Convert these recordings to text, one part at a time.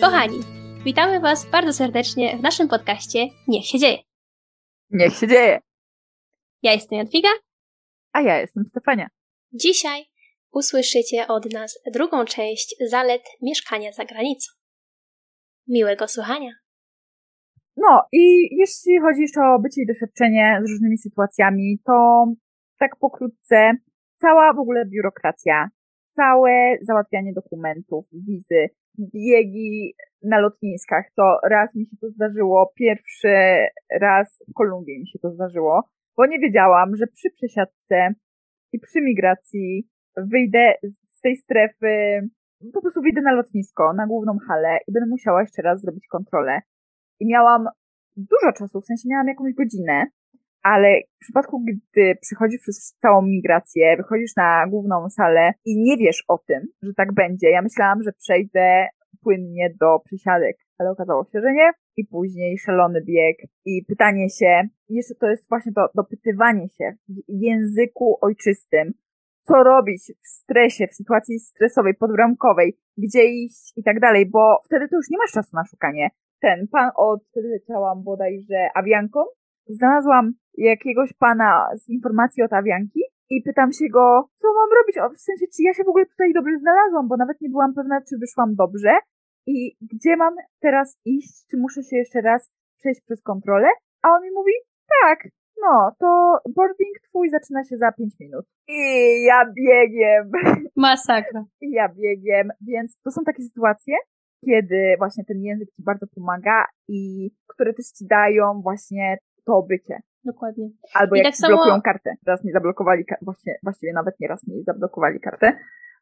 Kochani, witamy Was bardzo serdecznie w naszym podcaście Niech się dzieje. Niech się dzieje. Ja jestem Jadwiga. A ja jestem Stefania. Dzisiaj usłyszycie od nas drugą część zalet mieszkania za granicą. Miłego słuchania. No i jeśli chodzi jeszcze o bycie i doświadczenie z różnymi sytuacjami, to tak pokrótce cała w ogóle biurokracja, całe załatwianie dokumentów, wizy, biegi na lotniskach, to raz mi się to zdarzyło, pierwszy raz w Kolumbii mi się to zdarzyło, bo nie wiedziałam, że przy przesiadce i przy migracji wyjdę z tej strefy, po prostu wyjdę na lotnisko, na główną halę i będę musiała jeszcze raz zrobić kontrolę. I miałam dużo czasu, w sensie miałam jakąś godzinę, ale w przypadku, gdy przychodzisz przez całą migrację, wychodzisz na główną salę i nie wiesz o tym, że tak będzie, ja myślałam, że przejdę płynnie do przysiadek, ale okazało się, że nie. I później szalony bieg i pytanie się, jeszcze to jest właśnie to dopytywanie się w języku ojczystym, co robić w stresie, w sytuacji stresowej, podbramkowej, gdzie iść i tak dalej, bo wtedy to już nie masz czasu na szukanie. Ten pan od, wtedy leciałam bodajże awianką, znalazłam jakiegoś pana z informacji od awianki i pytam się go, co mam robić, o, w sensie, czy ja się w ogóle tutaj dobrze znalazłam, bo nawet nie byłam pewna, czy wyszłam dobrze i gdzie mam teraz iść, czy muszę się jeszcze raz przejść przez kontrolę, a on mi mówi, tak, no, to boarding twój zaczyna się za 5 minut. I ja biegiem. Masakra. I ja biegiem, więc to są takie sytuacje, kiedy właśnie ten język ci bardzo pomaga i które też ci dają właśnie to bycie. Dokładnie. Albo I jak tak samo... blokują kartę. Raz mi zablokowali, właśnie, właściwie nawet nie raz mi zablokowali kartę,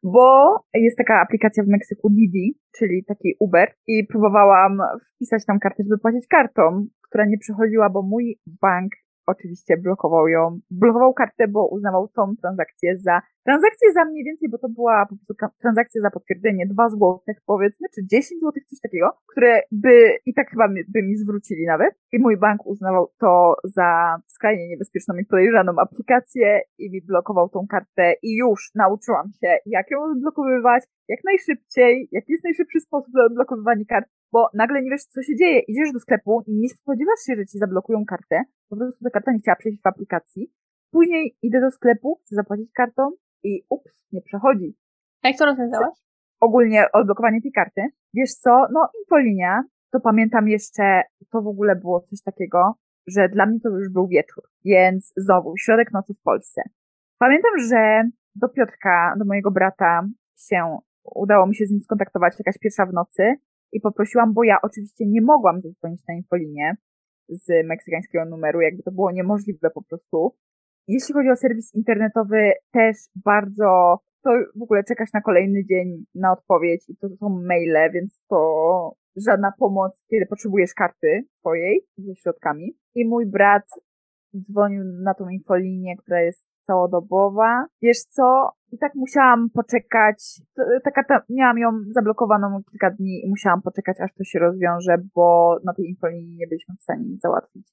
bo jest taka aplikacja w Meksyku Didi, czyli taki Uber i próbowałam wpisać tam kartę, żeby płacić kartą, która nie przechodziła, bo mój bank oczywiście blokował ją, blokował kartę, bo uznawał tą transakcję za transakcję za mniej więcej, bo to była po prostu transakcja za potwierdzenie 2 złotych powiedzmy, czy 10 złotych, coś takiego, które by i tak chyba by mi zwrócili nawet. I mój bank uznawał to za skrajnie niebezpieczną i podejrzaną aplikację i mi blokował tą kartę i już nauczyłam się, jak ją odblokowywać, jak najszybciej, jaki jest najszybszy sposób na odblokowywanie kart, bo nagle nie wiesz, co się dzieje. Idziesz do sklepu i nie spodziewasz się, że ci zablokują kartę, po prostu ta karta nie chciała przejść w aplikacji. Później idę do sklepu, chcę zapłacić kartą i ups, nie przechodzi. A jak to rozwiązałaś? Ogólnie odblokowanie tej karty. Wiesz co, no infolinia, to pamiętam jeszcze, to w ogóle było coś takiego, że dla mnie to już był wieczór, więc znowu, środek nocy w Polsce. Pamiętam, że do Piotrka, do mojego brata się udało mi się z nim skontaktować jakaś pierwsza w nocy i poprosiłam, bo ja oczywiście nie mogłam zadzwonić na infolinię z meksykańskiego numeru, jakby to było niemożliwe po prostu. Jeśli chodzi o serwis internetowy, też bardzo, to w ogóle czekasz na kolejny dzień na odpowiedź i to są maile, więc to żadna pomoc, kiedy potrzebujesz karty twojej ze środkami. I mój brat dzwonił na tą infolinię, która jest całodobowa. Wiesz co? I tak musiałam poczekać, taka ta, miałam ją zablokowaną kilka dni i musiałam poczekać, aż to się rozwiąże, bo na tej infolinii nie byliśmy w stanie nic załatwić.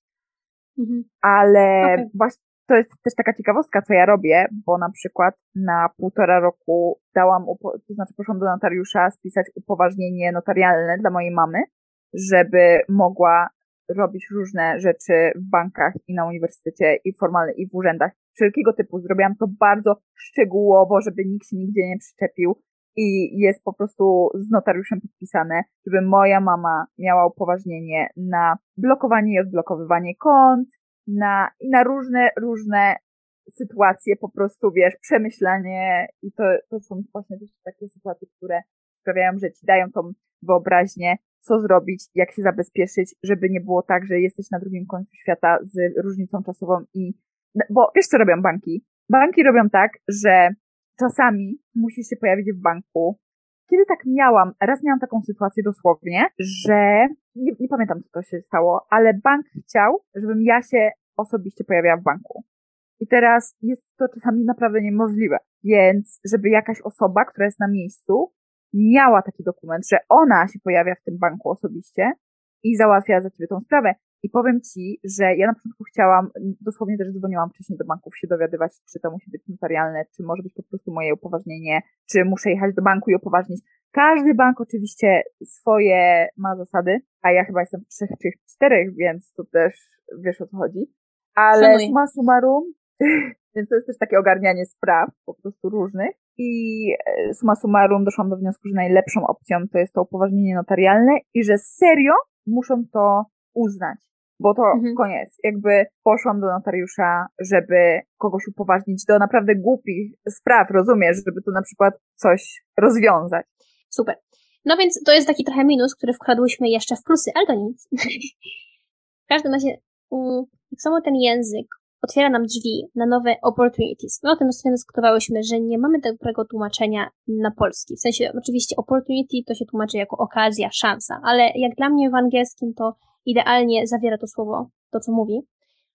Mhm. Ale okay. właśnie to jest też taka ciekawostka, co ja robię, bo na przykład na półtora roku dałam, to znaczy poszłam do notariusza spisać upoważnienie notarialne dla mojej mamy, żeby mogła robić różne rzeczy w bankach i na uniwersytecie i formalnie i w urzędach wszelkiego typu. Zrobiłam to bardzo szczegółowo, żeby nikt się nigdzie nie przyczepił i jest po prostu z notariuszem podpisane, żeby moja mama miała upoważnienie na blokowanie i odblokowywanie kont, na, i na różne, różne sytuacje, po prostu, wiesz, przemyślanie i to, to są właśnie też takie sytuacje, które sprawiają, że ci dają tą wyobraźnię, co zrobić, jak się zabezpieczyć, żeby nie było tak, że jesteś na drugim końcu świata z różnicą czasową i, bo wiesz, co robią banki? Banki robią tak, że czasami musisz się pojawić w banku. Kiedy tak miałam, raz miałam taką sytuację dosłownie, że nie, nie pamiętam, co to się stało, ale bank chciał, żebym ja się osobiście pojawiała w banku. I teraz jest to czasami naprawdę niemożliwe. Więc, żeby jakaś osoba, która jest na miejscu, miała taki dokument, że ona się pojawia w tym banku osobiście i załatwia za ciebie tą sprawę. I powiem ci, że ja na początku chciałam, dosłownie też dzwoniłam wcześniej do banków się dowiadywać, czy to musi być notarialne, czy może być po prostu moje upoważnienie, czy muszę jechać do banku i upoważnić. Każdy bank oczywiście swoje ma zasady, a ja chyba jestem w trzech czy czterech, więc to też wiesz o co chodzi. Ale Szanuj. summa summarum, więc to jest też takie ogarnianie spraw po prostu różnych. I e, summa summarum doszłam do wniosku, że najlepszą opcją to jest to upoważnienie notarialne i że serio muszą to uznać. Bo to mhm. koniec. Jakby poszłam do notariusza, żeby kogoś upoważnić do naprawdę głupich spraw, rozumiesz, żeby tu na przykład coś rozwiązać. Super. No więc to jest taki trochę minus, który wkradłyśmy jeszcze w plusy, ale to nic. w każdym razie, mm, tak samo ten język otwiera nam drzwi na nowe opportunities. My o tym ostatnio dyskutowałyśmy, że nie mamy dobrego tłumaczenia na polski. W sensie, oczywiście opportunity to się tłumaczy jako okazja, szansa, ale jak dla mnie w angielskim to idealnie zawiera to słowo, to co mówi.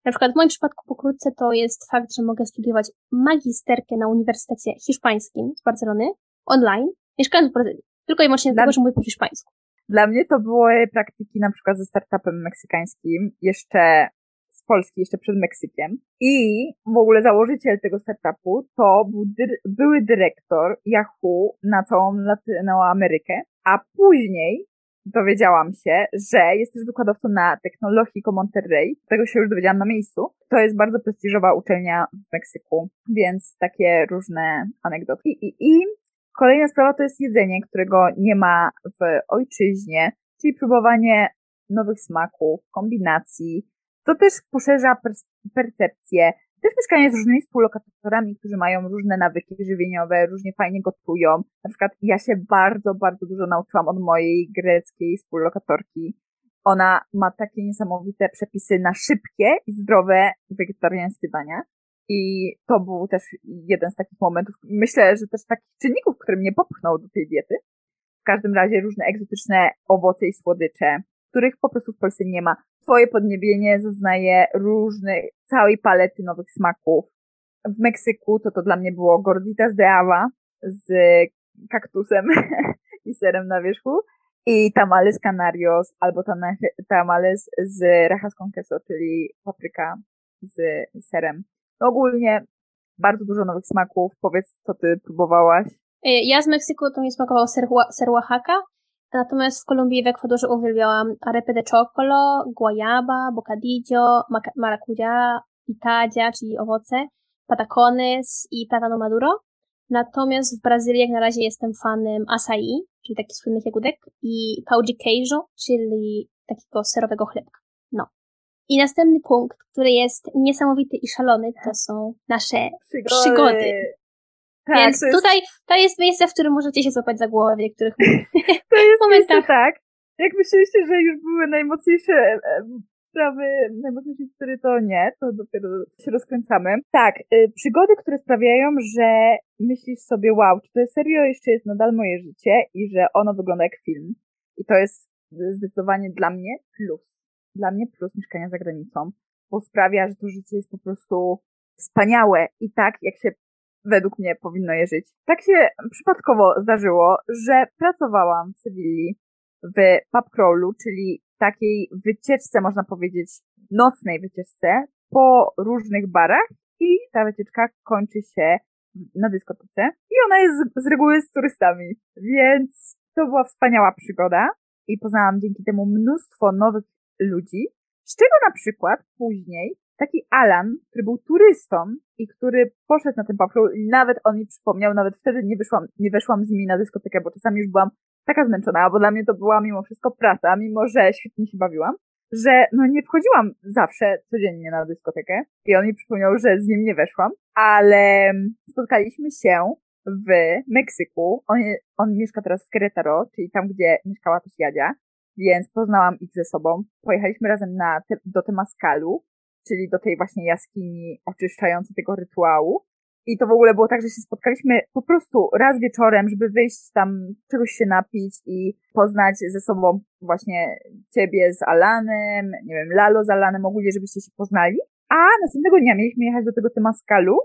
Na przykład w moim przypadku pokrótce to jest fakt, że mogę studiować magisterkę na Uniwersytecie Hiszpańskim z Barcelony online, mieszkając w Brazylii. Tylko i wyłącznie dlatego, że mówię po hiszpańsku. Dla mnie to były praktyki na przykład ze startupem meksykańskim, jeszcze z Polski, jeszcze przed Meksykiem. I w ogóle założyciel tego startupu to był dy były dyrektor Yahoo na całą Latynoamerykę, a później dowiedziałam się, że jest też wykładowcą na Technologico Monterrey. Tego się już dowiedziałam na miejscu. To jest bardzo prestiżowa uczelnia w Meksyku, więc takie różne anegdotki. I, i, i kolejna sprawa to jest jedzenie, którego nie ma w ojczyźnie, czyli próbowanie nowych smaków, kombinacji. To też poszerza percepcję też mieszkanie z różnymi współlokatorami, którzy mają różne nawyki żywieniowe, różnie fajnie gotują. Na przykład ja się bardzo, bardzo dużo nauczyłam od mojej greckiej współlokatorki. Ona ma takie niesamowite przepisy na szybkie i zdrowe wegetariańskie dania. I to był też jeden z takich momentów, myślę, że też takich czynników, który mnie popchnął do tej diety. W każdym razie różne egzotyczne owoce i słodycze, których po prostu w Polsce nie ma. Twoje podniebienie zaznaje różnych, całej palety nowych smaków. W Meksyku to to dla mnie było gorditas de ava z kaktusem i serem na wierzchu i tamales canarios albo tamales z rajas con queso, czyli papryka z serem. No ogólnie bardzo dużo nowych smaków. Powiedz, co ty próbowałaś? Y, ja z Meksyku to mi smakował ser, ser Oaxaca, Natomiast w Kolumbii i w Ekwadorze uwielbiałam arepe de chocolo, guayaba, bocadillo, maracuja, pitadzia, czyli owoce, patacones i platano maduro. Natomiast w Brazylii jak na razie jestem fanem açaí, czyli takich słynnych jagódek, i pão de queijo, czyli takiego serowego chlebka. No. I następny punkt, który jest niesamowity i szalony, to są nasze przygody. Tak, Więc jest... tutaj to jest miejsce, w którym możecie się złapać za głowę w niektórych to jest momentach. Miejsce, tak. Jak myśleliście, że już były najmocniejsze sprawy, najmocniejsze historie, to nie, to dopiero się rozkręcamy. Tak, y, przygody, które sprawiają, że myślisz sobie, wow, czy to jest serio jeszcze jest nadal moje życie i że ono wygląda jak film. I to jest zdecydowanie dla mnie plus. Dla mnie plus mieszkania za granicą, bo sprawia, że to życie jest po prostu wspaniałe i tak, jak się według mnie powinno je żyć. Tak się przypadkowo zdarzyło, że pracowałam w Sewilli w pub crawlu, czyli takiej wycieczce, można powiedzieć, nocnej wycieczce po różnych barach i ta wycieczka kończy się na dyskotece i ona jest z, z reguły z turystami, więc to była wspaniała przygoda i poznałam dzięki temu mnóstwo nowych ludzi, z czego na przykład później taki Alan, który był turystą i który poszedł na ten patrol i nawet on mi przypomniał, nawet wtedy nie wyszłam, nie weszłam z nimi na dyskotekę, bo czasami już byłam taka zmęczona, bo dla mnie to była mimo wszystko praca, mimo że świetnie się bawiłam, że no nie wchodziłam zawsze codziennie na dyskotekę i on mi przypomniał, że z nim nie weszłam, ale spotkaliśmy się w Meksyku. On, on mieszka teraz w Querétaro, czyli tam, gdzie mieszkała też Jadzia, więc poznałam ich ze sobą. Pojechaliśmy razem na te, do Temaskalu czyli do tej właśnie jaskini oczyszczającej tego rytuału. I to w ogóle było tak, że się spotkaliśmy po prostu raz wieczorem, żeby wyjść tam, czegoś się napić i poznać ze sobą właśnie ciebie z Alanem, nie wiem, Lalo z Alanem, ogólnie, żebyście się poznali. A następnego dnia mieliśmy jechać do tego Temaskalu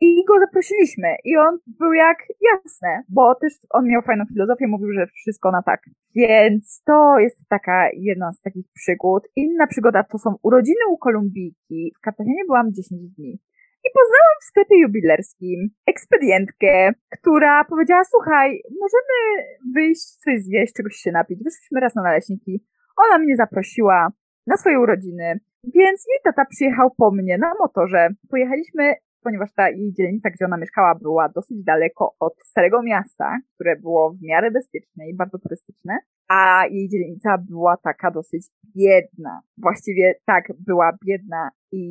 i go zaprosiliśmy. I on był jak jasne, bo też on miał fajną filozofię, mówił, że wszystko na tak. Więc to jest taka jedna z takich przygód. Inna przygoda to są urodziny u Kolumbijki. W Kartaginie byłam 10 dni. I poznałam w sklepie jubilerskim ekspedientkę, która powiedziała, słuchaj, możemy wyjść, coś zjeść, czegoś się napić. Wyszliśmy raz na naleśniki. Ona mnie zaprosiła na swoje urodziny, więc jej tata przyjechał po mnie na motorze. Pojechaliśmy ponieważ ta jej dzielnica, gdzie ona mieszkała, była dosyć daleko od starego miasta, które było w miarę bezpieczne i bardzo turystyczne, a jej dzielnica była taka dosyć biedna. Właściwie tak, była biedna i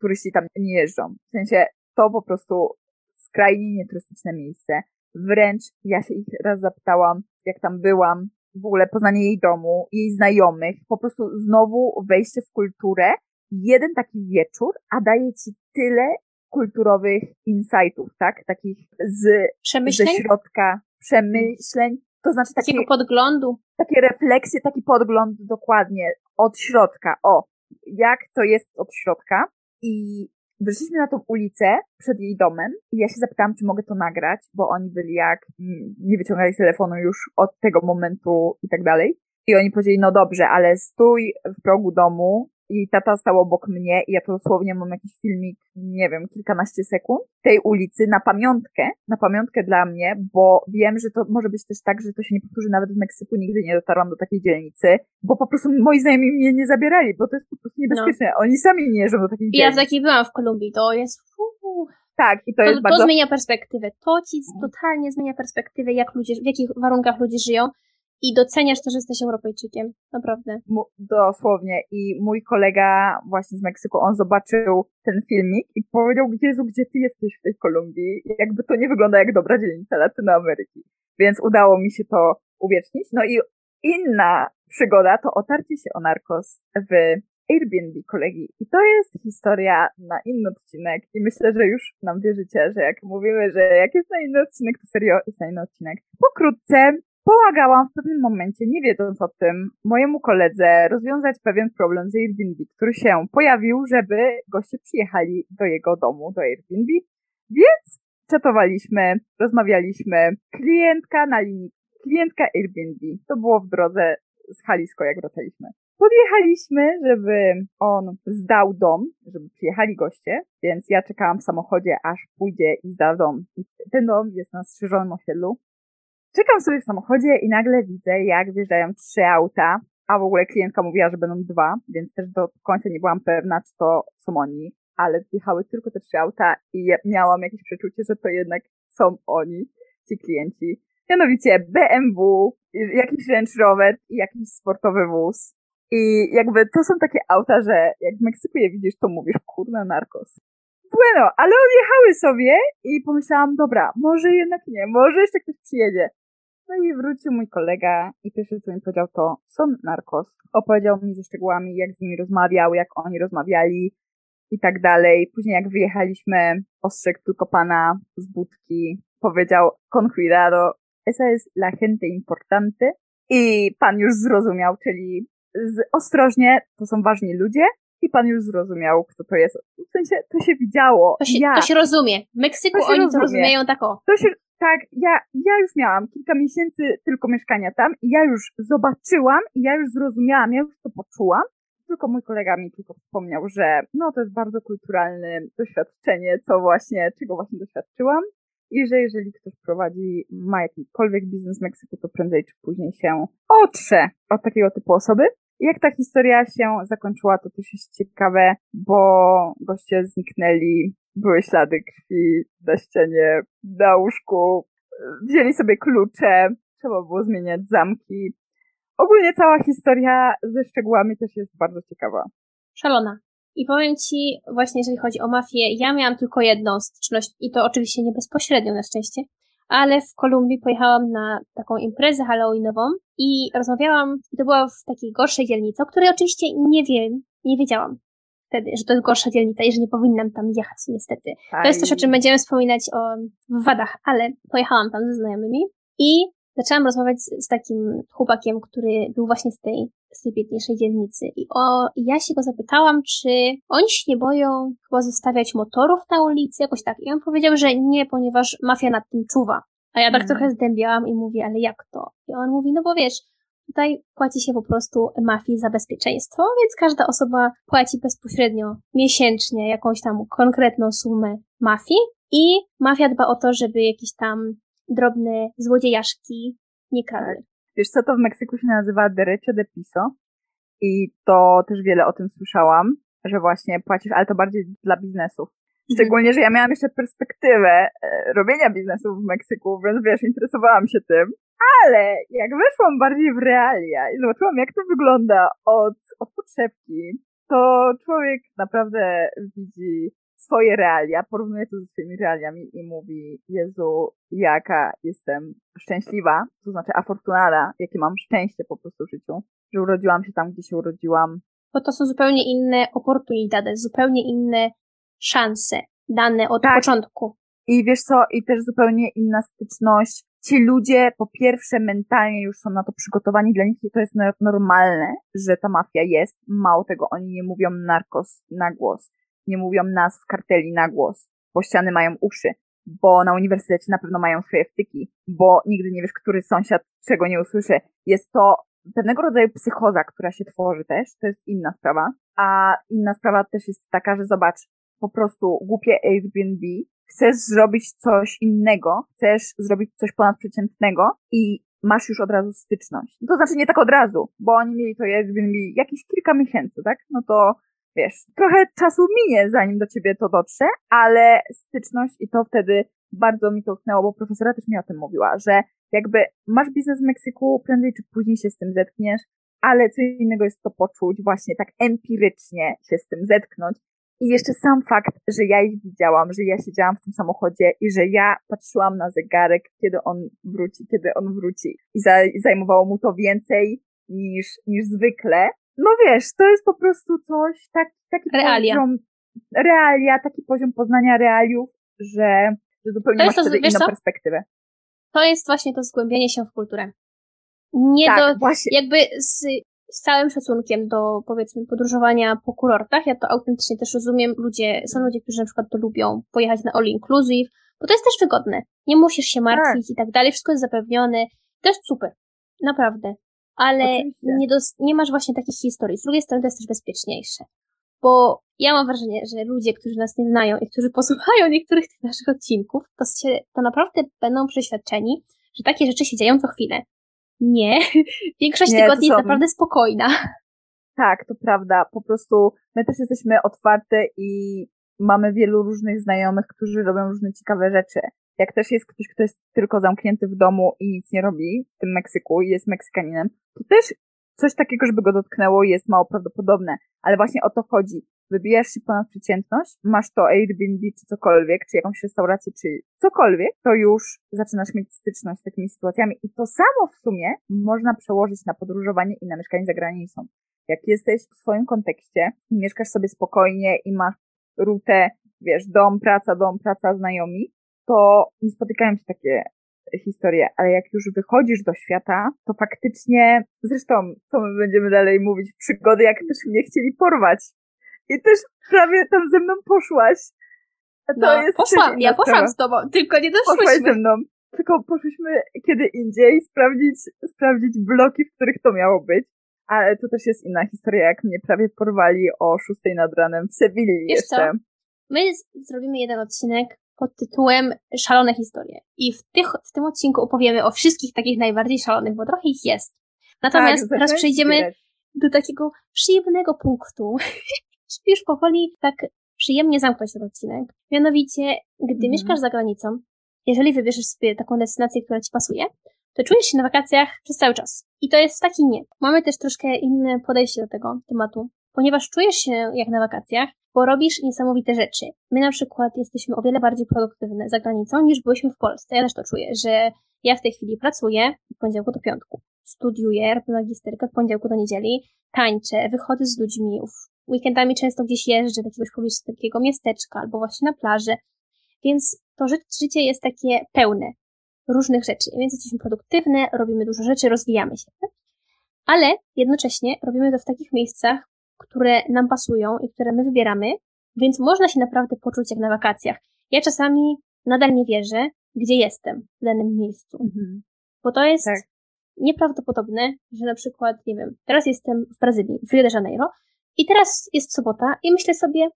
turyści tam nie jeżdżą. W sensie to po prostu skrajnie nieturystyczne miejsce. Wręcz ja się ich raz zapytałam, jak tam byłam, w ogóle poznanie jej domu, jej znajomych, po prostu znowu wejście w kulturę. Jeden taki wieczór, a daje ci tyle kulturowych insightów, tak? Takich z, Przemyśleń? ze środka, przemyśleń, to znaczy takie, Takiego podglądu. takie refleksje, taki podgląd dokładnie od środka. O, jak to jest od środka i wyszliśmy na tą ulicę przed jej domem i ja się zapytałam, czy mogę to nagrać, bo oni byli jak, mm, nie wyciągali telefonu już od tego momentu i tak dalej. I oni powiedzieli, no dobrze, ale stój w progu domu i tata stał obok mnie i ja to dosłownie mam jakiś filmik, nie wiem, kilkanaście sekund tej ulicy na pamiątkę, na pamiątkę dla mnie, bo wiem, że to może być też tak, że to się nie powtórzy nawet w Meksyku, nigdy nie dotarłam do takiej dzielnicy, bo po prostu moi znajomi mnie nie zabierali, bo to jest po prostu niebezpieczne. No. Oni sami nie jeżdżą do takiej dzielnicy. Ja takiej byłam w Kolumbii, to jest... Tak, i to, to jest bardzo... To zmienia perspektywę. To ci totalnie zmienia perspektywę, jak ludzie, w jakich warunkach ludzie żyją i doceniasz to, że jesteś Europejczykiem. Naprawdę. dosłownie. I mój kolega właśnie z Meksyku, on zobaczył ten filmik i powiedział, Jezu, gdzie ty jesteś w tej Kolumbii? Jakby to nie wygląda jak dobra dzielnica Latynoameryki. Więc udało mi się to uwiecznić. No i inna przygoda to otarcie się o narkos w Airbnb kolegi. I to jest historia na inny odcinek i myślę, że już nam wierzycie, że jak mówimy, że jak jest na inny odcinek, to serio jest na inny odcinek. Pokrótce Pomagałam w pewnym momencie, nie wiedząc o tym, mojemu koledze rozwiązać pewien problem z Airbnb, który się pojawił, żeby goście przyjechali do jego domu, do Airbnb. Więc czatowaliśmy, rozmawialiśmy. Klientka na linii, klientka Airbnb. To było w drodze z Halisko, jak wracaliśmy. Podjechaliśmy, żeby on zdał dom, żeby przyjechali goście, więc ja czekałam w samochodzie, aż pójdzie i zda dom. I ten dom jest na strzyżonym osiedlu, Czekam sobie w samochodzie i nagle widzę, jak wjeżdżają trzy auta, a w ogóle klientka mówiła, że będą dwa, więc też do końca nie byłam pewna, czy to są oni, ale wjechały tylko te trzy auta i miałam jakieś przeczucie, że to jednak są oni, ci klienci. Mianowicie BMW, jakiś Range Rover i jakiś sportowy wóz. I jakby to są takie auta, że jak w Meksyku je widzisz, to mówisz, kurna, narkos. Bueno, ale odjechały sobie i pomyślałam, dobra, może jednak nie, może jeszcze ktoś przyjedzie. No i wrócił mój kolega i pierwsze co mi powiedział to są narkos. Opowiedział mi ze szczegółami, jak z nimi rozmawiał, jak oni rozmawiali i tak dalej. Później jak wyjechaliśmy, ostrzegł tylko pana z budki, powiedział con cuidado, esa es la gente importante. I pan już zrozumiał, czyli z, ostrożnie, to są ważni ludzie, i pan już zrozumiał, kto to jest. W sensie, to się widziało. To się, ja. to się rozumie. W Meksyku oni rozumie. to rozumieją tak o. To się, tak, ja, ja już miałam kilka miesięcy tylko mieszkania tam i ja już zobaczyłam i ja już zrozumiałam, ja już to poczułam. Tylko mój kolega mi tylko wspomniał, że no to jest bardzo kulturalne doświadczenie, co właśnie, czego właśnie doświadczyłam. I że jeżeli ktoś prowadzi, ma jakikolwiek biznes w Meksyku, to prędzej czy później się otrze od takiego typu osoby. Jak ta historia się zakończyła, to też jest ciekawe, bo goście zniknęli, były ślady krwi na ścianie, na łóżku, wzięli sobie klucze, trzeba było zmieniać zamki. Ogólnie cała historia ze szczegółami też jest bardzo ciekawa. Szalona. I powiem Ci, właśnie jeżeli chodzi o mafię, ja miałam tylko jedną styczność i to oczywiście nie bezpośrednio na szczęście, ale w Kolumbii pojechałam na taką imprezę halloweenową i rozmawiałam, i to była w takiej gorszej dzielnicy, o której oczywiście nie wiem, nie wiedziałam wtedy, że to jest gorsza dzielnica i że nie powinnam tam jechać, niestety. To jest coś, o czym będziemy wspominać o wadach, ale pojechałam tam ze znajomymi i zaczęłam rozmawiać z, z takim chłopakiem, który był właśnie z tej, z tej biedniejszej dzielnicy. I o, ja się go zapytałam, czy oni się nie boją chyba zostawiać motorów na ulicy, jakoś tak. I on powiedział, że nie, ponieważ mafia nad tym czuwa. A ja tak mhm. trochę zdębiałam i mówię, ale jak to? I on mówi, no bo wiesz, Tutaj płaci się po prostu mafii za bezpieczeństwo, więc każda osoba płaci bezpośrednio miesięcznie jakąś tam konkretną sumę mafii i mafia dba o to, żeby jakieś tam drobne złodziejaszki nie kradły. Wiesz co, to w Meksyku się nazywa derecho de piso i to też wiele o tym słyszałam, że właśnie płacisz, ale to bardziej dla biznesów. Mhm. Szczególnie, że ja miałam jeszcze perspektywę e, robienia biznesu w Meksyku, więc wiesz, interesowałam się tym. Ale jak weszłam bardziej w realia i zobaczyłam, jak to wygląda od, od podszewki, to człowiek naprawdę widzi swoje realia, porównuje to ze swoimi realiami i mówi, Jezu, jaka jestem szczęśliwa, to znaczy afortunada, jakie mam szczęście po prostu w życiu, że urodziłam się tam, gdzie się urodziłam. Bo to są zupełnie inne oportunidady, zupełnie inne szanse dane od tak. początku. I wiesz co, i też zupełnie inna styczność. Ci ludzie po pierwsze mentalnie już są na to przygotowani, dla nich to jest normalne, że ta mafia jest. Mało tego, oni nie mówią narkos na głos, nie mówią nazw karteli na głos, bo ściany mają uszy, bo na uniwersytecie na pewno mają swoje wtyki, bo nigdy nie wiesz, który sąsiad czego nie usłyszy. Jest to pewnego rodzaju psychoza, która się tworzy też, to jest inna sprawa. A inna sprawa też jest taka, że zobacz, po prostu głupie Airbnb, chcesz zrobić coś innego, chcesz zrobić coś ponadprzeciętnego i masz już od razu styczność. To znaczy nie tak od razu, bo oni mieli to Airbnb jakieś kilka miesięcy, tak? No to wiesz, trochę czasu minie, zanim do ciebie to dotrze, ale styczność i to wtedy bardzo mi to tknęło, bo profesora też mi o tym mówiła, że jakby masz biznes w Meksyku, prędzej czy później się z tym zetkniesz, ale co innego jest to poczuć, właśnie tak empirycznie się z tym zetknąć i jeszcze sam fakt, że ja ich widziałam, że ja siedziałam w tym samochodzie i że ja patrzyłam na zegarek, kiedy on wróci, kiedy on wróci. I zajmowało mu to więcej niż, niż zwykle. No wiesz, to jest po prostu coś, tak, taki realia. poziom, realia, taki poziom poznania realiów, że, że zupełnie masz to, wtedy inną co? perspektywę. To jest właśnie to zgłębianie się w kulturę. Nie tak, do, właśnie. jakby z z całym szacunkiem do, powiedzmy, podróżowania po kurortach, ja to autentycznie też rozumiem, ludzie, są ludzie, którzy na przykład to lubią, pojechać na all inclusive, bo to jest też wygodne. Nie musisz się martwić tak. i tak dalej, wszystko jest zapewnione. To jest super. Naprawdę. Ale nie, dos- nie masz właśnie takich historii. Z drugiej strony to jest też bezpieczniejsze. Bo ja mam wrażenie, że ludzie, którzy nas nie znają i którzy posłuchają niektórych tych naszych odcinków, to, się, to naprawdę będą przeświadczeni, że takie rzeczy się dzieją co chwilę. Nie. Większość nie, tygodni jest naprawdę spokojna. Tak, to prawda. Po prostu my też jesteśmy otwarte i mamy wielu różnych znajomych, którzy robią różne ciekawe rzeczy. Jak też jest ktoś, kto jest tylko zamknięty w domu i nic nie robi w tym Meksyku i jest Meksykaninem, to też coś takiego, żeby go dotknęło, jest mało prawdopodobne. Ale właśnie o to chodzi. Wybijasz się ponad przeciętność, masz to Airbnb czy cokolwiek, czy jakąś restaurację, czy cokolwiek, to już zaczynasz mieć styczność z takimi sytuacjami. I to samo w sumie można przełożyć na podróżowanie i na mieszkanie za granicą. Jak jesteś w swoim kontekście i mieszkasz sobie spokojnie i masz rutę, wiesz, dom, praca, dom, praca, znajomi, to nie spotykają się takie historię, ale jak już wychodzisz do świata, to faktycznie, zresztą, co my będziemy dalej mówić, przygody, jak też mnie chcieli porwać. I też prawie tam ze mną poszłaś. To no, jest poszłam, ja poszłam z tobą, tylko nie doszłyśmy. Poszłaś ze mną, tylko poszliśmy kiedy indziej sprawdzić, sprawdzić bloki, w których to miało być. Ale to też jest inna historia, jak mnie prawie porwali o 6 nad ranem w Sewilli jeszcze. Co? My zrobimy jeden odcinek pod tytułem Szalone historie. I w, tych, w tym odcinku opowiemy o wszystkich takich najbardziej szalonych, bo trochę ich jest. Natomiast tak, teraz przejdziemy do takiego przyjemnego punktu, żeby już powoli tak przyjemnie zamknąć ten odcinek. Mianowicie, gdy mhm. mieszkasz za granicą, jeżeli wybierzesz sobie taką destynację, która ci pasuje, to czujesz się na wakacjach przez cały czas. I to jest taki nie. Mamy też troszkę inne podejście do tego tematu, ponieważ czujesz się jak na wakacjach, bo robisz niesamowite rzeczy. My na przykład jesteśmy o wiele bardziej produktywne za granicą niż byliśmy w Polsce. Ja też to czuję, że ja w tej chwili pracuję od poniedziałku do piątku. Studiuję, robię magisterkę od poniedziałku do niedzieli, tańczę, wychodzę z ludźmi, weekendami często gdzieś jeżdżę do jakiegoś takiego miasteczka albo właśnie na plażę. Więc to życie jest takie pełne różnych rzeczy. Więc jesteśmy produktywne, robimy dużo rzeczy, rozwijamy się. Ale jednocześnie robimy to w takich miejscach, które nam pasują i które my wybieramy, więc można się naprawdę poczuć jak na wakacjach. Ja czasami nadal nie wierzę, gdzie jestem w danym miejscu. Mhm. Bo to jest, tak. nieprawdopodobne, że na przykład, nie wiem, teraz jestem w Brazylii, w Rio de Janeiro i teraz jest sobota i myślę sobie,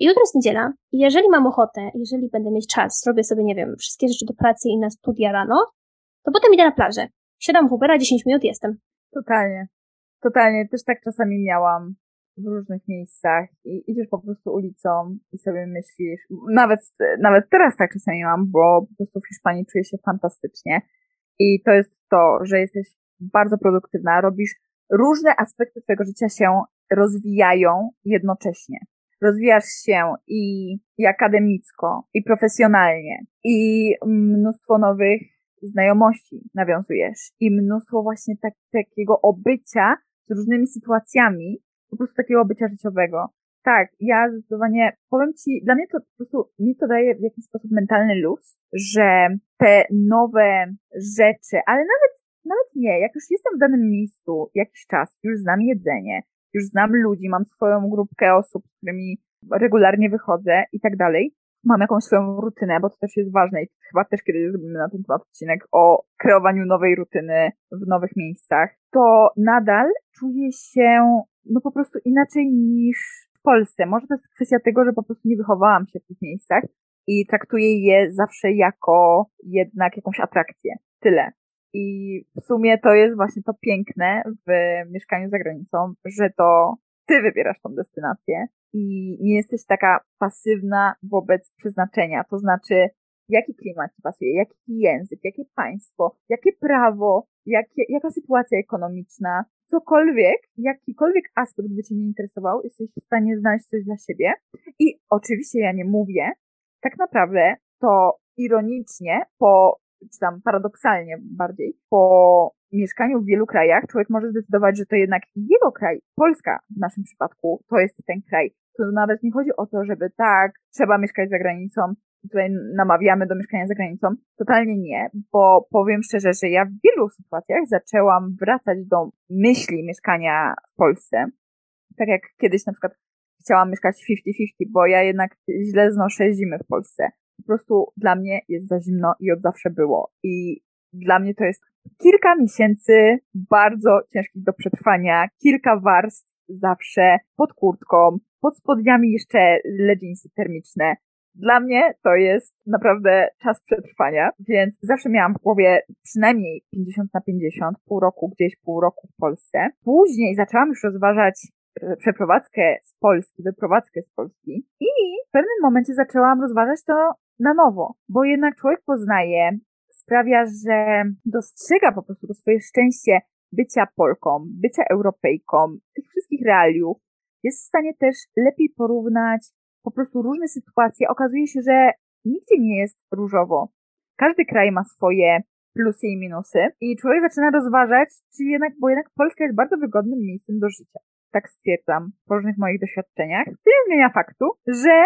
jutro jest niedziela i jeżeli mam ochotę, jeżeli będę mieć czas, zrobię sobie, nie wiem, wszystkie rzeczy do pracy i na studia rano, to potem idę na plażę. Siadam w Ubera, 10 minut jestem. Totalnie. Totalnie. Też tak czasami miałam w różnych miejscach i idziesz po prostu ulicą i sobie myślisz, nawet, nawet teraz tak czasami mam, bo po prostu w Hiszpanii czuję się fantastycznie i to jest to, że jesteś bardzo produktywna, robisz różne aspekty twojego życia się rozwijają jednocześnie. Rozwijasz się i, i akademicko, i profesjonalnie, i mnóstwo nowych znajomości nawiązujesz, i mnóstwo właśnie tak, takiego obycia z różnymi sytuacjami, po prostu takiego bycia życiowego. Tak, ja zdecydowanie, powiem Ci, dla mnie to po prostu, mi to daje w jakiś sposób mentalny luz, że te nowe rzeczy, ale nawet, nawet nie, jak już jestem w danym miejscu jakiś czas, już znam jedzenie, już znam ludzi, mam swoją grupkę osób, z którymi regularnie wychodzę i tak dalej, mam jakąś swoją rutynę, bo to też jest ważne i chyba też kiedyś zrobimy na ten temat odcinek o kreowaniu nowej rutyny w nowych miejscach, to nadal czuję się no po prostu inaczej niż w Polsce. Może to jest kwestia tego, że po prostu nie wychowałam się w tych miejscach i traktuję je zawsze jako jednak jakąś atrakcję. Tyle. I w sumie to jest właśnie to piękne w mieszkaniu za granicą, że to ty wybierasz tą destynację i nie jesteś taka pasywna wobec przeznaczenia. To znaczy, jaki klimat ci pasuje, jaki język, jakie państwo, jakie prawo, jakie, jaka sytuacja ekonomiczna, cokolwiek, jakikolwiek aspekt by cię nie interesował, jesteś w stanie znaleźć coś dla siebie. I oczywiście ja nie mówię, tak naprawdę to ironicznie po czy tam paradoksalnie bardziej, po mieszkaniu w wielu krajach człowiek może zdecydować, że to jednak jego kraj, Polska w naszym przypadku, to jest ten kraj. To nawet nie chodzi o to, żeby tak, trzeba mieszkać za granicą, tutaj namawiamy do mieszkania za granicą. Totalnie nie, bo powiem szczerze, że ja w wielu sytuacjach zaczęłam wracać do myśli mieszkania w Polsce. Tak jak kiedyś na przykład chciałam mieszkać 50-50, bo ja jednak źle znoszę zimy w Polsce po prostu dla mnie jest za zimno i od zawsze było. I dla mnie to jest kilka miesięcy bardzo ciężkich do przetrwania, kilka warstw zawsze pod kurtką, pod spodniami jeszcze leginsy termiczne. Dla mnie to jest naprawdę czas przetrwania, więc zawsze miałam w głowie przynajmniej 50 na 50, pół roku gdzieś, pół roku w Polsce. Później zaczęłam już rozważać przeprowadzkę z Polski, wyprowadzkę z Polski i w pewnym momencie zaczęłam rozważać to na nowo, bo jednak człowiek poznaje, sprawia, że dostrzega po prostu to swoje szczęście bycia Polką, bycia Europejką, tych wszystkich realiów, jest w stanie też lepiej porównać po prostu różne sytuacje. Okazuje się, że nigdzie nie jest różowo. Każdy kraj ma swoje plusy i minusy i człowiek zaczyna rozważać, czy jednak, bo jednak Polska jest bardzo wygodnym miejscem do życia tak stwierdzam po różnych moich doświadczeniach, co nie zmienia faktu, że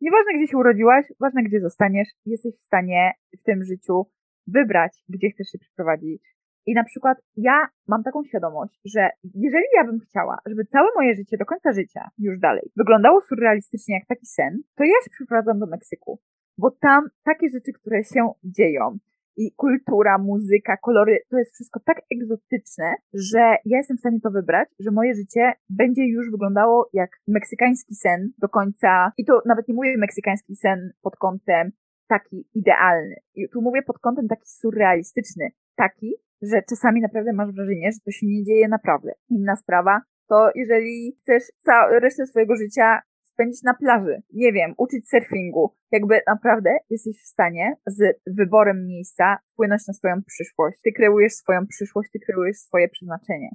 nieważne gdzie się urodziłaś, ważne gdzie zostaniesz, jesteś w stanie w tym życiu wybrać, gdzie chcesz się przeprowadzić. I na przykład ja mam taką świadomość, że jeżeli ja bym chciała, żeby całe moje życie do końca życia, już dalej, wyglądało surrealistycznie jak taki sen, to ja się przeprowadzam do Meksyku. Bo tam takie rzeczy, które się dzieją, i kultura, muzyka, kolory, to jest wszystko tak egzotyczne, że ja jestem w stanie to wybrać, że moje życie będzie już wyglądało jak meksykański sen do końca. I to nawet nie mówię meksykański sen pod kątem taki idealny. I tu mówię pod kątem taki surrealistyczny. Taki, że czasami naprawdę masz wrażenie, że to się nie dzieje naprawdę. Inna sprawa, to jeżeli chcesz całą resztę swojego życia spędzić na plaży, nie wiem, uczyć surfingu. Jakby naprawdę jesteś w stanie z wyborem miejsca wpłynąć na swoją przyszłość. Ty kreujesz swoją przyszłość, ty kreujesz swoje przeznaczenie.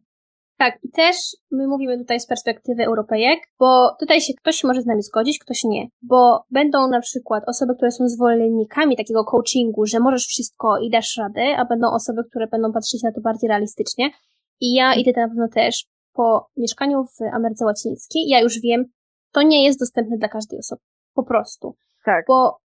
Tak, i też my mówimy tutaj z perspektywy Europejek, bo tutaj się ktoś może z nami zgodzić, ktoś nie. Bo będą na przykład osoby, które są zwolennikami takiego coachingu, że możesz wszystko i dasz radę, a będą osoby, które będą patrzeć na to bardziej realistycznie. I ja idę na pewno też po mieszkaniu w Ameryce Łacińskiej. Ja już wiem, to nie jest dostępne dla każdej osoby. Po prostu. Tak. Bo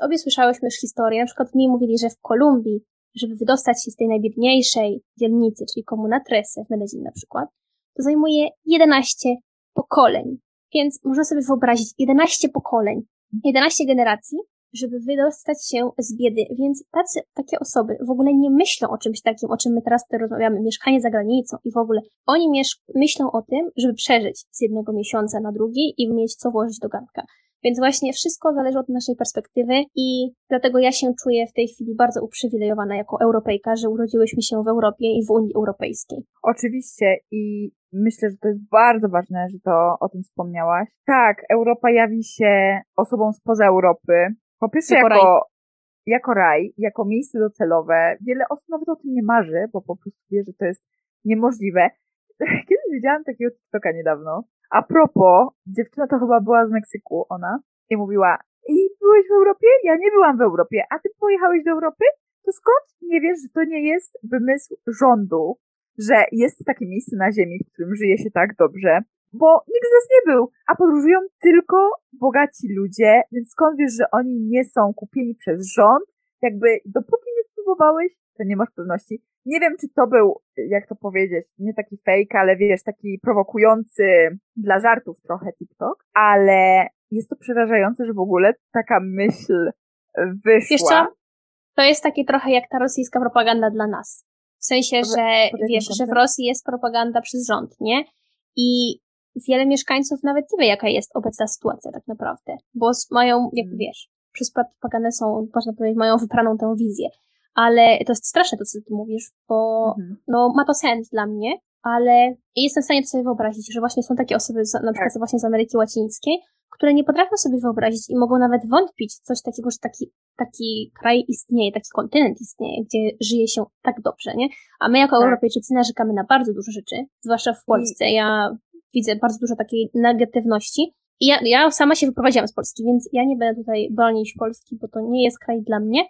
obie słyszałyśmy już historię, na przykład mi mówili, że w Kolumbii, żeby wydostać się z tej najbiedniejszej dzielnicy, czyli Komuna Trese w Medellin na przykład, to zajmuje 11 pokoleń. Więc można sobie wyobrazić 11 pokoleń, 11 generacji, żeby wydostać się z biedy. Więc tacy, takie osoby w ogóle nie myślą o czymś takim, o czym my teraz tutaj rozmawiamy, mieszkanie za granicą i w ogóle. Oni myślą o tym, żeby przeżyć z jednego miesiąca na drugi i mieć co włożyć do garnka. Więc właśnie wszystko zależy od naszej perspektywy i dlatego ja się czuję w tej chwili bardzo uprzywilejowana jako Europejka, że urodziłyśmy się w Europie i w Unii Europejskiej. Oczywiście i myślę, że to jest bardzo ważne, że to o tym wspomniałaś. Tak, Europa jawi się osobom spoza Europy. Po pierwsze jako, jako, raj. jako raj, jako miejsce docelowe. Wiele osób nawet o tym nie marzy, bo po prostu wie, że to jest niemożliwe. Kiedyś widziałam takiego TikToka niedawno, a propos, dziewczyna to chyba była z Meksyku, ona, i mówiła, i byłeś w Europie? Ja nie byłam w Europie, a ty pojechałeś do Europy? To skąd nie wiesz, że to nie jest wymysł rządu, że jest takie miejsce na Ziemi, w którym żyje się tak dobrze, bo nikt z nas nie był, a podróżują tylko bogaci ludzie, więc skąd wiesz, że oni nie są kupieni przez rząd? Jakby dopóki nie spróbowałeś, to nie masz pewności. Nie wiem, czy to był, jak to powiedzieć, nie taki fake, ale wiesz, taki prowokujący dla żartów trochę TikTok, ale jest to przerażające, że w ogóle taka myśl wyszła. Wiesz co? To jest takie trochę jak ta rosyjska propaganda dla nas. W sensie, że wiesz, że w Rosji jest propaganda przez rząd, nie? I wiele mieszkańców nawet nie wie, jaka jest obecna sytuacja tak naprawdę, bo mają, jak hmm. wiesz, przez propagandę są, można powiedzieć, mają wypraną tę wizję ale to jest straszne to, co ty mówisz, bo mhm. no, ma to sens dla mnie, ale jestem w stanie to sobie wyobrazić, że właśnie są takie osoby, na przykład tak. właśnie z Ameryki Łacińskiej, które nie potrafią sobie wyobrazić i mogą nawet wątpić coś takiego, że taki, taki kraj istnieje, taki kontynent istnieje, gdzie żyje się tak dobrze, nie? A my jako tak. Europejczycy narzekamy na bardzo dużo rzeczy, zwłaszcza w Polsce. Ja widzę bardzo dużo takiej negatywności. I ja, ja sama się wyprowadziłam z Polski, więc ja nie będę tutaj bronić Polski, bo to nie jest kraj dla mnie,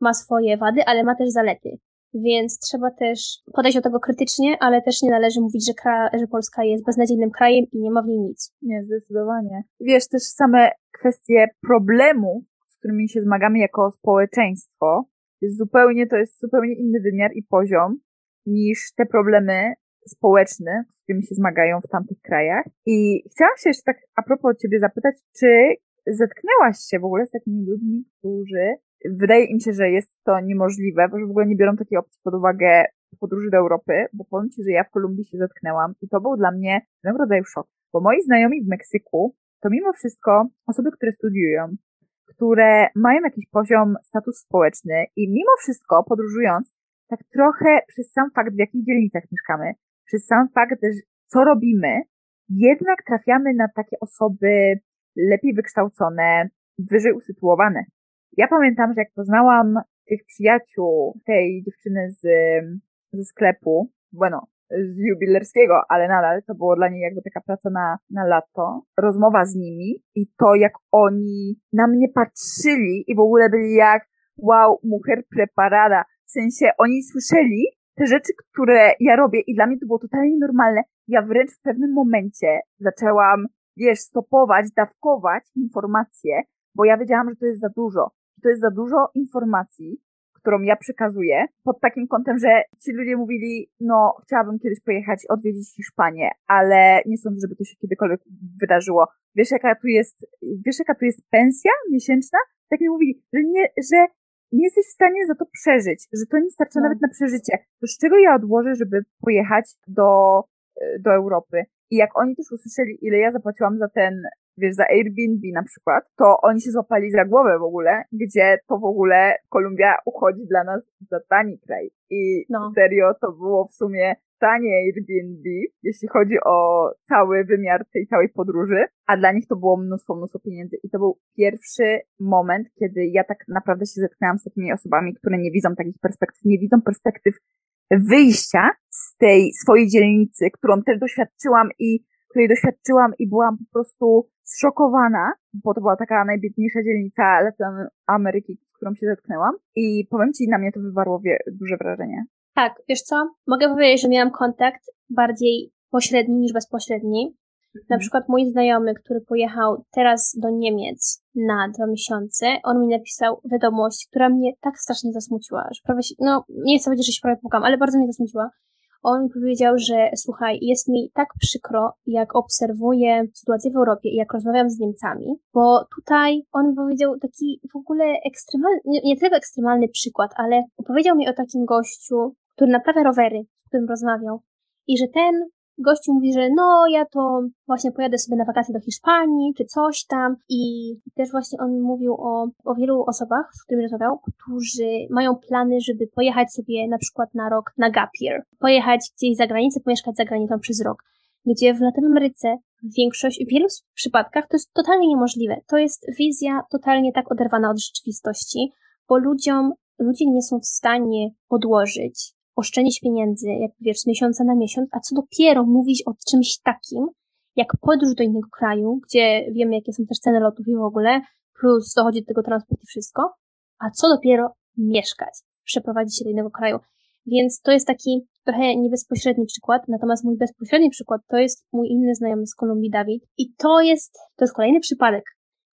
ma swoje wady, ale ma też zalety. Więc trzeba też podejść do tego krytycznie, ale też nie należy mówić, że, kra- że Polska jest beznadziejnym krajem i nie ma w niej nic. Nie, zdecydowanie. Wiesz, też same kwestie problemów, z którymi się zmagamy jako społeczeństwo, jest zupełnie, to jest zupełnie inny wymiar i poziom niż te problemy społeczne, z którymi się zmagają w tamtych krajach. I chciałam się jeszcze tak a propos ciebie zapytać, czy zetknęłaś się w ogóle z takimi ludźmi, którzy wydaje im się, że jest to niemożliwe, bo że w ogóle nie biorą takiej opcji pod uwagę podróży do Europy, bo powiem Ci, że ja w Kolumbii się zetknęłam i to był dla mnie pewnego rodzaju szok, bo moi znajomi w Meksyku to mimo wszystko osoby, które studiują, które mają jakiś poziom, status społeczny i mimo wszystko podróżując, tak trochę przez sam fakt, w jakich dzielnicach mieszkamy, przez sam fakt, co robimy, jednak trafiamy na takie osoby lepiej wykształcone, wyżej usytuowane. Ja pamiętam, że jak poznałam tych przyjaciół tej dziewczyny z, ze sklepu, bueno, z jubilerskiego, ale nadal to było dla niej jakby taka praca na, na lato, rozmowa z nimi i to jak oni na mnie patrzyli i w ogóle byli jak wow, mujer preparada. W sensie oni słyszeli te rzeczy, które ja robię i dla mnie to było totalnie normalne. Ja wręcz w pewnym momencie zaczęłam, wiesz, stopować, dawkować informacje, bo ja wiedziałam, że to jest za dużo to jest za dużo informacji, którą ja przekazuję, pod takim kątem, że ci ludzie mówili, no, chciałabym kiedyś pojechać, odwiedzić Hiszpanię, ale nie sądzę, żeby to się kiedykolwiek wydarzyło. Wiesz, jaka tu jest, wiesz, jaka tu jest pensja miesięczna? Tak mi mówili, że nie, że nie jesteś w stanie za to przeżyć, że to nie starcza no. nawet na przeżycie. To z czego ja odłożę, żeby pojechać do, do Europy? I jak oni też usłyszeli, ile ja zapłaciłam za ten wiesz, za Airbnb na przykład, to oni się złapali za głowę w ogóle, gdzie to w ogóle Kolumbia uchodzi dla nas za tani kraj. I no. serio to było w sumie tanie Airbnb, jeśli chodzi o cały wymiar tej całej podróży, a dla nich to było mnóstwo, mnóstwo pieniędzy. I to był pierwszy moment, kiedy ja tak naprawdę się zetknęłam z takimi osobami, które nie widzą takich perspektyw, nie widzą perspektyw wyjścia z tej swojej dzielnicy, którą też doświadczyłam i której doświadczyłam i byłam po prostu zszokowana, bo to była taka najbiedniejsza dzielnica Latin Ameryki, z którą się zetknęłam i powiem Ci, na mnie to wywarło duże wrażenie. Tak, wiesz co? Mogę powiedzieć, że miałam kontakt bardziej pośredni niż bezpośredni. Na mhm. przykład mój znajomy, który pojechał teraz do Niemiec na dwa miesiące, on mi napisał wiadomość, która mnie tak strasznie zasmuciła, że prawie się, no nie chcę powiedzieć, że się prawie pukam, ale bardzo mnie zasmuciła. On powiedział, że słuchaj, jest mi tak przykro, jak obserwuję sytuację w Europie i jak rozmawiam z Niemcami, bo tutaj on powiedział taki w ogóle ekstremalny, nie, nie tylko ekstremalny przykład, ale opowiedział mi o takim gościu, który naprawia rowery, z którym rozmawiał i że ten gościu mówi, że no ja to właśnie pojadę sobie na wakacje do Hiszpanii, czy coś tam. I też właśnie on mówił o, o wielu osobach, z którymi rozmawiał, którzy mają plany, żeby pojechać sobie na przykład na rok na gap year, pojechać gdzieś za granicę, pomieszkać za granicą przez rok, gdzie w Latynoameryce w większość, w wielu przypadkach to jest totalnie niemożliwe. To jest wizja totalnie tak oderwana od rzeczywistości, bo ludziom, ludzie nie są w stanie odłożyć oszczędzić pieniędzy, jak wiesz, z miesiąca na miesiąc, a co dopiero mówić o czymś takim, jak podróż do innego kraju, gdzie wiemy, jakie są też ceny lotów i w ogóle, plus dochodzi do tego transport i wszystko, a co dopiero mieszkać, przeprowadzić się do innego kraju. Więc to jest taki trochę niebezpośredni przykład, natomiast mój bezpośredni przykład to jest mój inny znajomy z Kolumbii, Dawid. I to jest, to jest kolejny przypadek,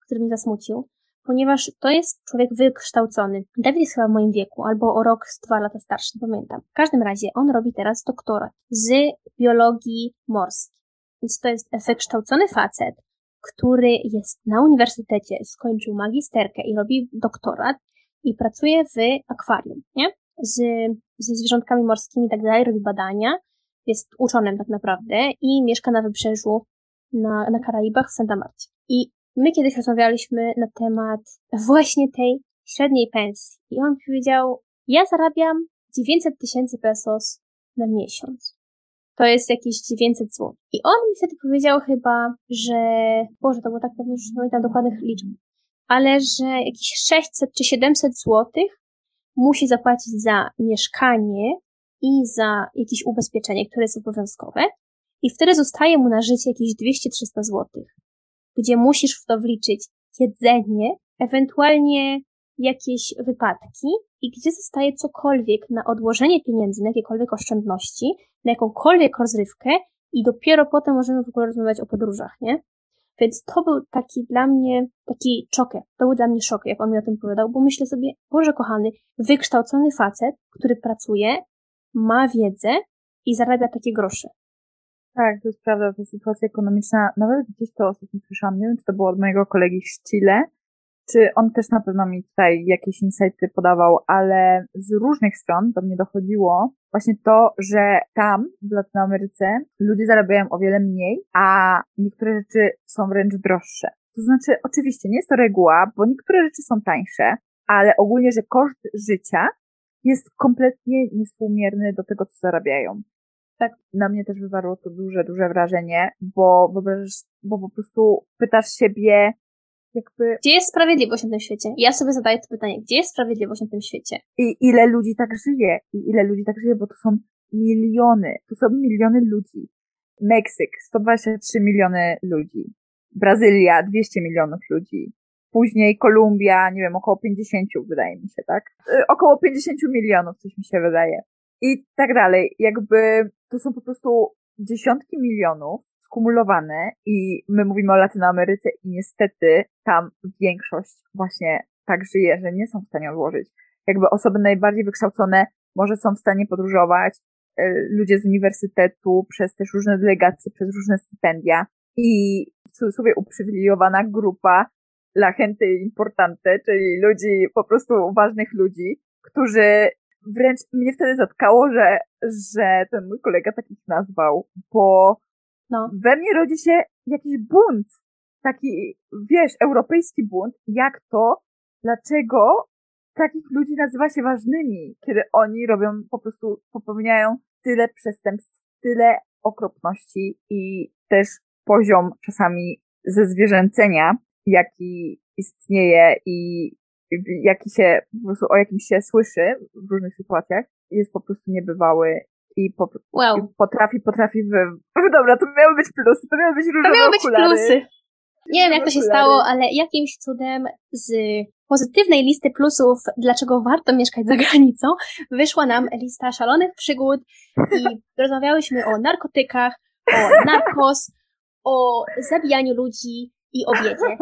który mnie zasmucił, ponieważ to jest człowiek wykształcony. David jest chyba w moim wieku, albo o rok, dwa lata starszy, nie pamiętam. W każdym razie on robi teraz doktorat z biologii morskiej. Więc to jest wykształcony facet, który jest na uniwersytecie, skończył magisterkę i robi doktorat i pracuje w akwarium, nie? Z, ze zwierzątkami morskimi i tak dalej, robi badania, jest uczonym tak naprawdę i mieszka na wybrzeżu na, na Karaibach w Santa Marcie. I My kiedyś rozmawialiśmy na temat właśnie tej średniej pensji i on powiedział, ja zarabiam 900 tysięcy pesos na miesiąc. To jest jakieś 900 zł. I on mi wtedy powiedział chyba, że, Boże, to było tak pewnie, że nie pamiętam dokładnych liczb, ale że jakieś 600 czy 700 zł musi zapłacić za mieszkanie i za jakieś ubezpieczenie, które jest obowiązkowe i wtedy zostaje mu na życie jakieś 200-300 zł gdzie musisz w to wliczyć jedzenie, ewentualnie jakieś wypadki i gdzie zostaje cokolwiek na odłożenie pieniędzy, na jakiekolwiek oszczędności, na jakąkolwiek rozrywkę i dopiero potem możemy w ogóle rozmawiać o podróżach, nie? Więc to był taki dla mnie, taki czokę, to był dla mnie szok, jak on mi o tym powiedział, bo myślę sobie, Boże kochany, wykształcony facet, który pracuje, ma wiedzę i zarabia takie grosze. Tak, to jest prawda, ta sytuacja ekonomiczna, nawet gdzieś to ostatnio słyszałam, nie wiem, czy to było od mojego kolegi z Chile, czy on też na pewno mi tutaj jakieś insighty podawał, ale z różnych stron do mnie dochodziło właśnie to, że tam, w Latynoameryce, ludzie zarabiają o wiele mniej, a niektóre rzeczy są wręcz droższe. To znaczy, oczywiście nie jest to reguła, bo niektóre rzeczy są tańsze, ale ogólnie, że koszt życia jest kompletnie niespółmierny do tego, co zarabiają tak na mnie też wywarło to duże, duże wrażenie, bo wyobrażasz, bo po prostu pytasz siebie, jakby... Gdzie jest sprawiedliwość na tym świecie? Ja sobie zadaję to pytanie, gdzie jest sprawiedliwość na tym świecie? I ile ludzi tak żyje? I ile ludzi tak żyje, bo to są miliony, to są miliony ludzi. Meksyk, 123 miliony ludzi. Brazylia, 200 milionów ludzi. Później Kolumbia, nie wiem, około 50 wydaje mi się, tak? Y, około 50 milionów, coś mi się wydaje i tak dalej. Jakby to są po prostu dziesiątki milionów skumulowane i my mówimy o Latynoameryce i niestety tam większość właśnie tak żyje, że nie są w stanie odłożyć. Jakby osoby najbardziej wykształcone może są w stanie podróżować, e, ludzie z uniwersytetu, przez też różne delegacje, przez różne stypendia i w cudzysłowie uprzywilejowana grupa la gente importante, czyli ludzi, po prostu ważnych ludzi, którzy wręcz mnie wtedy zatkało, że, że ten mój kolega takich nazwał, bo no. we mnie rodzi się jakiś bunt, taki, wiesz, europejski bunt, jak to, dlaczego takich ludzi nazywa się ważnymi, kiedy oni robią, po prostu popełniają tyle przestępstw, tyle okropności i też poziom czasami zezwierzęcenia, jaki istnieje i jaki się, po prostu o jakim się słyszy w różnych sytuacjach, jest po prostu niebywały i, po, wow. i potrafi, potrafi w... Dobra, to miały być plusy, to miały być różne To miały być okulary. plusy. Nie wiem, jak to się stało, ale jakimś cudem z pozytywnej listy plusów, dlaczego warto mieszkać za granicą, wyszła nam lista szalonych przygód i rozmawiałyśmy o narkotykach, o narkos, o zabijaniu ludzi i o biedzie.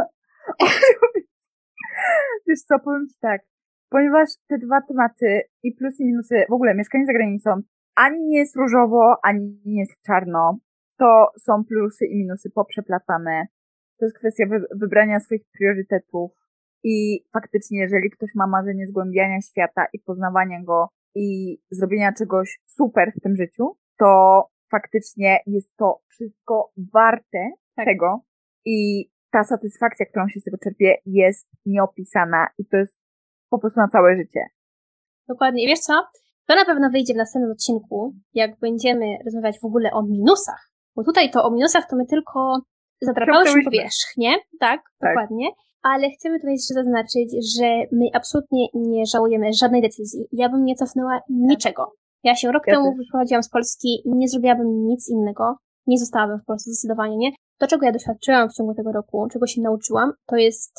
Wiesz co, powiem Ci tak, ponieważ te dwa tematy i plusy i minusy, w ogóle mieszkanie za granicą ani nie jest różowo, ani nie jest czarno. To są plusy i minusy poprzeplatane. To jest kwestia wy wybrania swoich priorytetów. I faktycznie, jeżeli ktoś ma marzenie zgłębiania świata i poznawania go i zrobienia czegoś super w tym życiu, to faktycznie jest to wszystko warte tak. tego i ta satysfakcja, którą się z tego czerpie, jest nieopisana i to jest po prostu na całe życie. Dokładnie. I wiesz co? To na pewno wyjdzie w następnym odcinku, jak będziemy rozmawiać w ogóle o minusach. Bo tutaj to o minusach to my tylko zadrapałyśmy powierzchnię, tak, tak, dokładnie. Ale chcemy tutaj jeszcze zaznaczyć, że my absolutnie nie żałujemy żadnej decyzji. Ja bym nie cofnęła niczego. Ja się rok ja temu też. wyprowadziłam z Polski i nie zrobiłabym nic innego. Nie zostałabym w Polsce zdecydowanie, nie? To, czego ja doświadczyłam w ciągu tego roku, czego się nauczyłam, to jest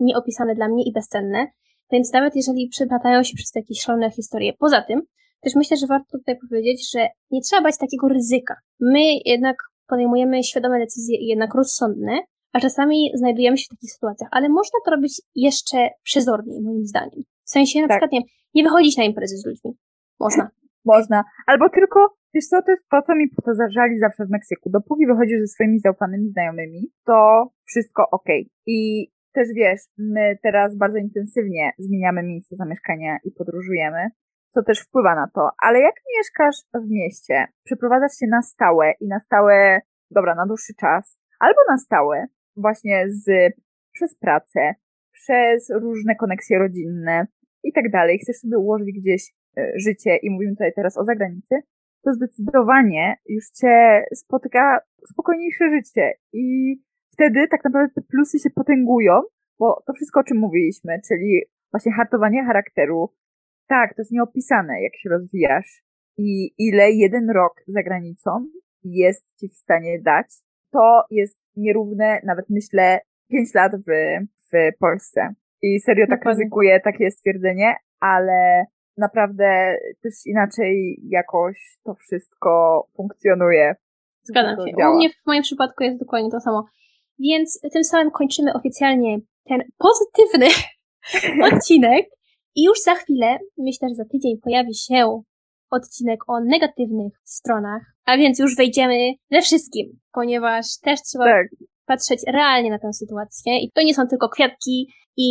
nieopisane dla mnie i bezcenne. Więc nawet jeżeli przeplatają się przez te jakieś szalone historie. Poza tym, też myślę, że warto tutaj powiedzieć, że nie trzeba bać takiego ryzyka. My jednak podejmujemy świadome decyzje i jednak rozsądne, a czasami znajdujemy się w takich sytuacjach, ale można to robić jeszcze przezorniej, moim zdaniem. W sensie na tak. przykład nie, nie wychodzić na imprezy z ludźmi. Można. Można. Albo tylko, wiesz co, to jest to, co mi powtarzali zawsze w Meksyku. Dopóki wychodzisz ze swoimi zaufanymi znajomymi, to wszystko ok. I też wiesz, my teraz bardzo intensywnie zmieniamy miejsce zamieszkania i podróżujemy, co też wpływa na to. Ale jak mieszkasz w mieście, przeprowadzasz się na stałe i na stałe, dobra, na dłuższy czas, albo na stałe, właśnie z, przez pracę, przez różne koneksje rodzinne i tak dalej, chcesz sobie ułożyć gdzieś e, życie i mówimy tutaj teraz o zagranicy, to zdecydowanie już cię spotyka spokojniejsze życie. I wtedy tak naprawdę te plusy się potęgują, bo to wszystko, o czym mówiliśmy, czyli właśnie hartowanie charakteru, tak, to jest nieopisane, jak się rozwijasz i ile jeden rok za granicą jest ci w stanie dać, to jest nierówne, nawet myślę, pięć lat w, w Polsce. I serio tak ryzykuję takie stwierdzenie, ale naprawdę też inaczej jakoś to wszystko funkcjonuje. Zgadzam się. Działa. U mnie w moim przypadku jest dokładnie to samo. Więc tym samym kończymy oficjalnie ten pozytywny odcinek. I już za chwilę, myślę, że za tydzień pojawi się odcinek o negatywnych stronach, a więc już wejdziemy we wszystkim, ponieważ też trzeba tak. Patrzeć realnie na tę sytuację i to nie są tylko kwiatki i,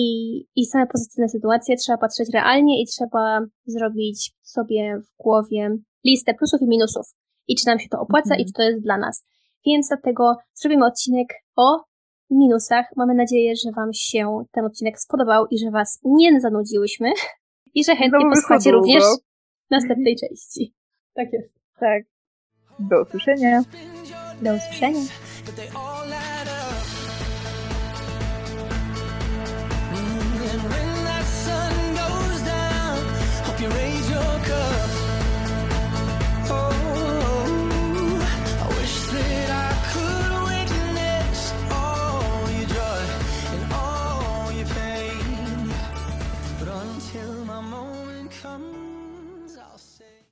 i same pozytywne sytuacje, trzeba patrzeć realnie i trzeba zrobić sobie w głowie listę plusów i minusów i czy nam się to opłaca i mhm. czy to jest dla nas. Więc dlatego zrobimy odcinek o minusach. Mamy nadzieję, że Wam się ten odcinek spodobał i że Was nie zanudziłyśmy i że chętnie posłuchacie również następnej części. Tak jest. Tak. Do usłyszenia. Do usłyszenia.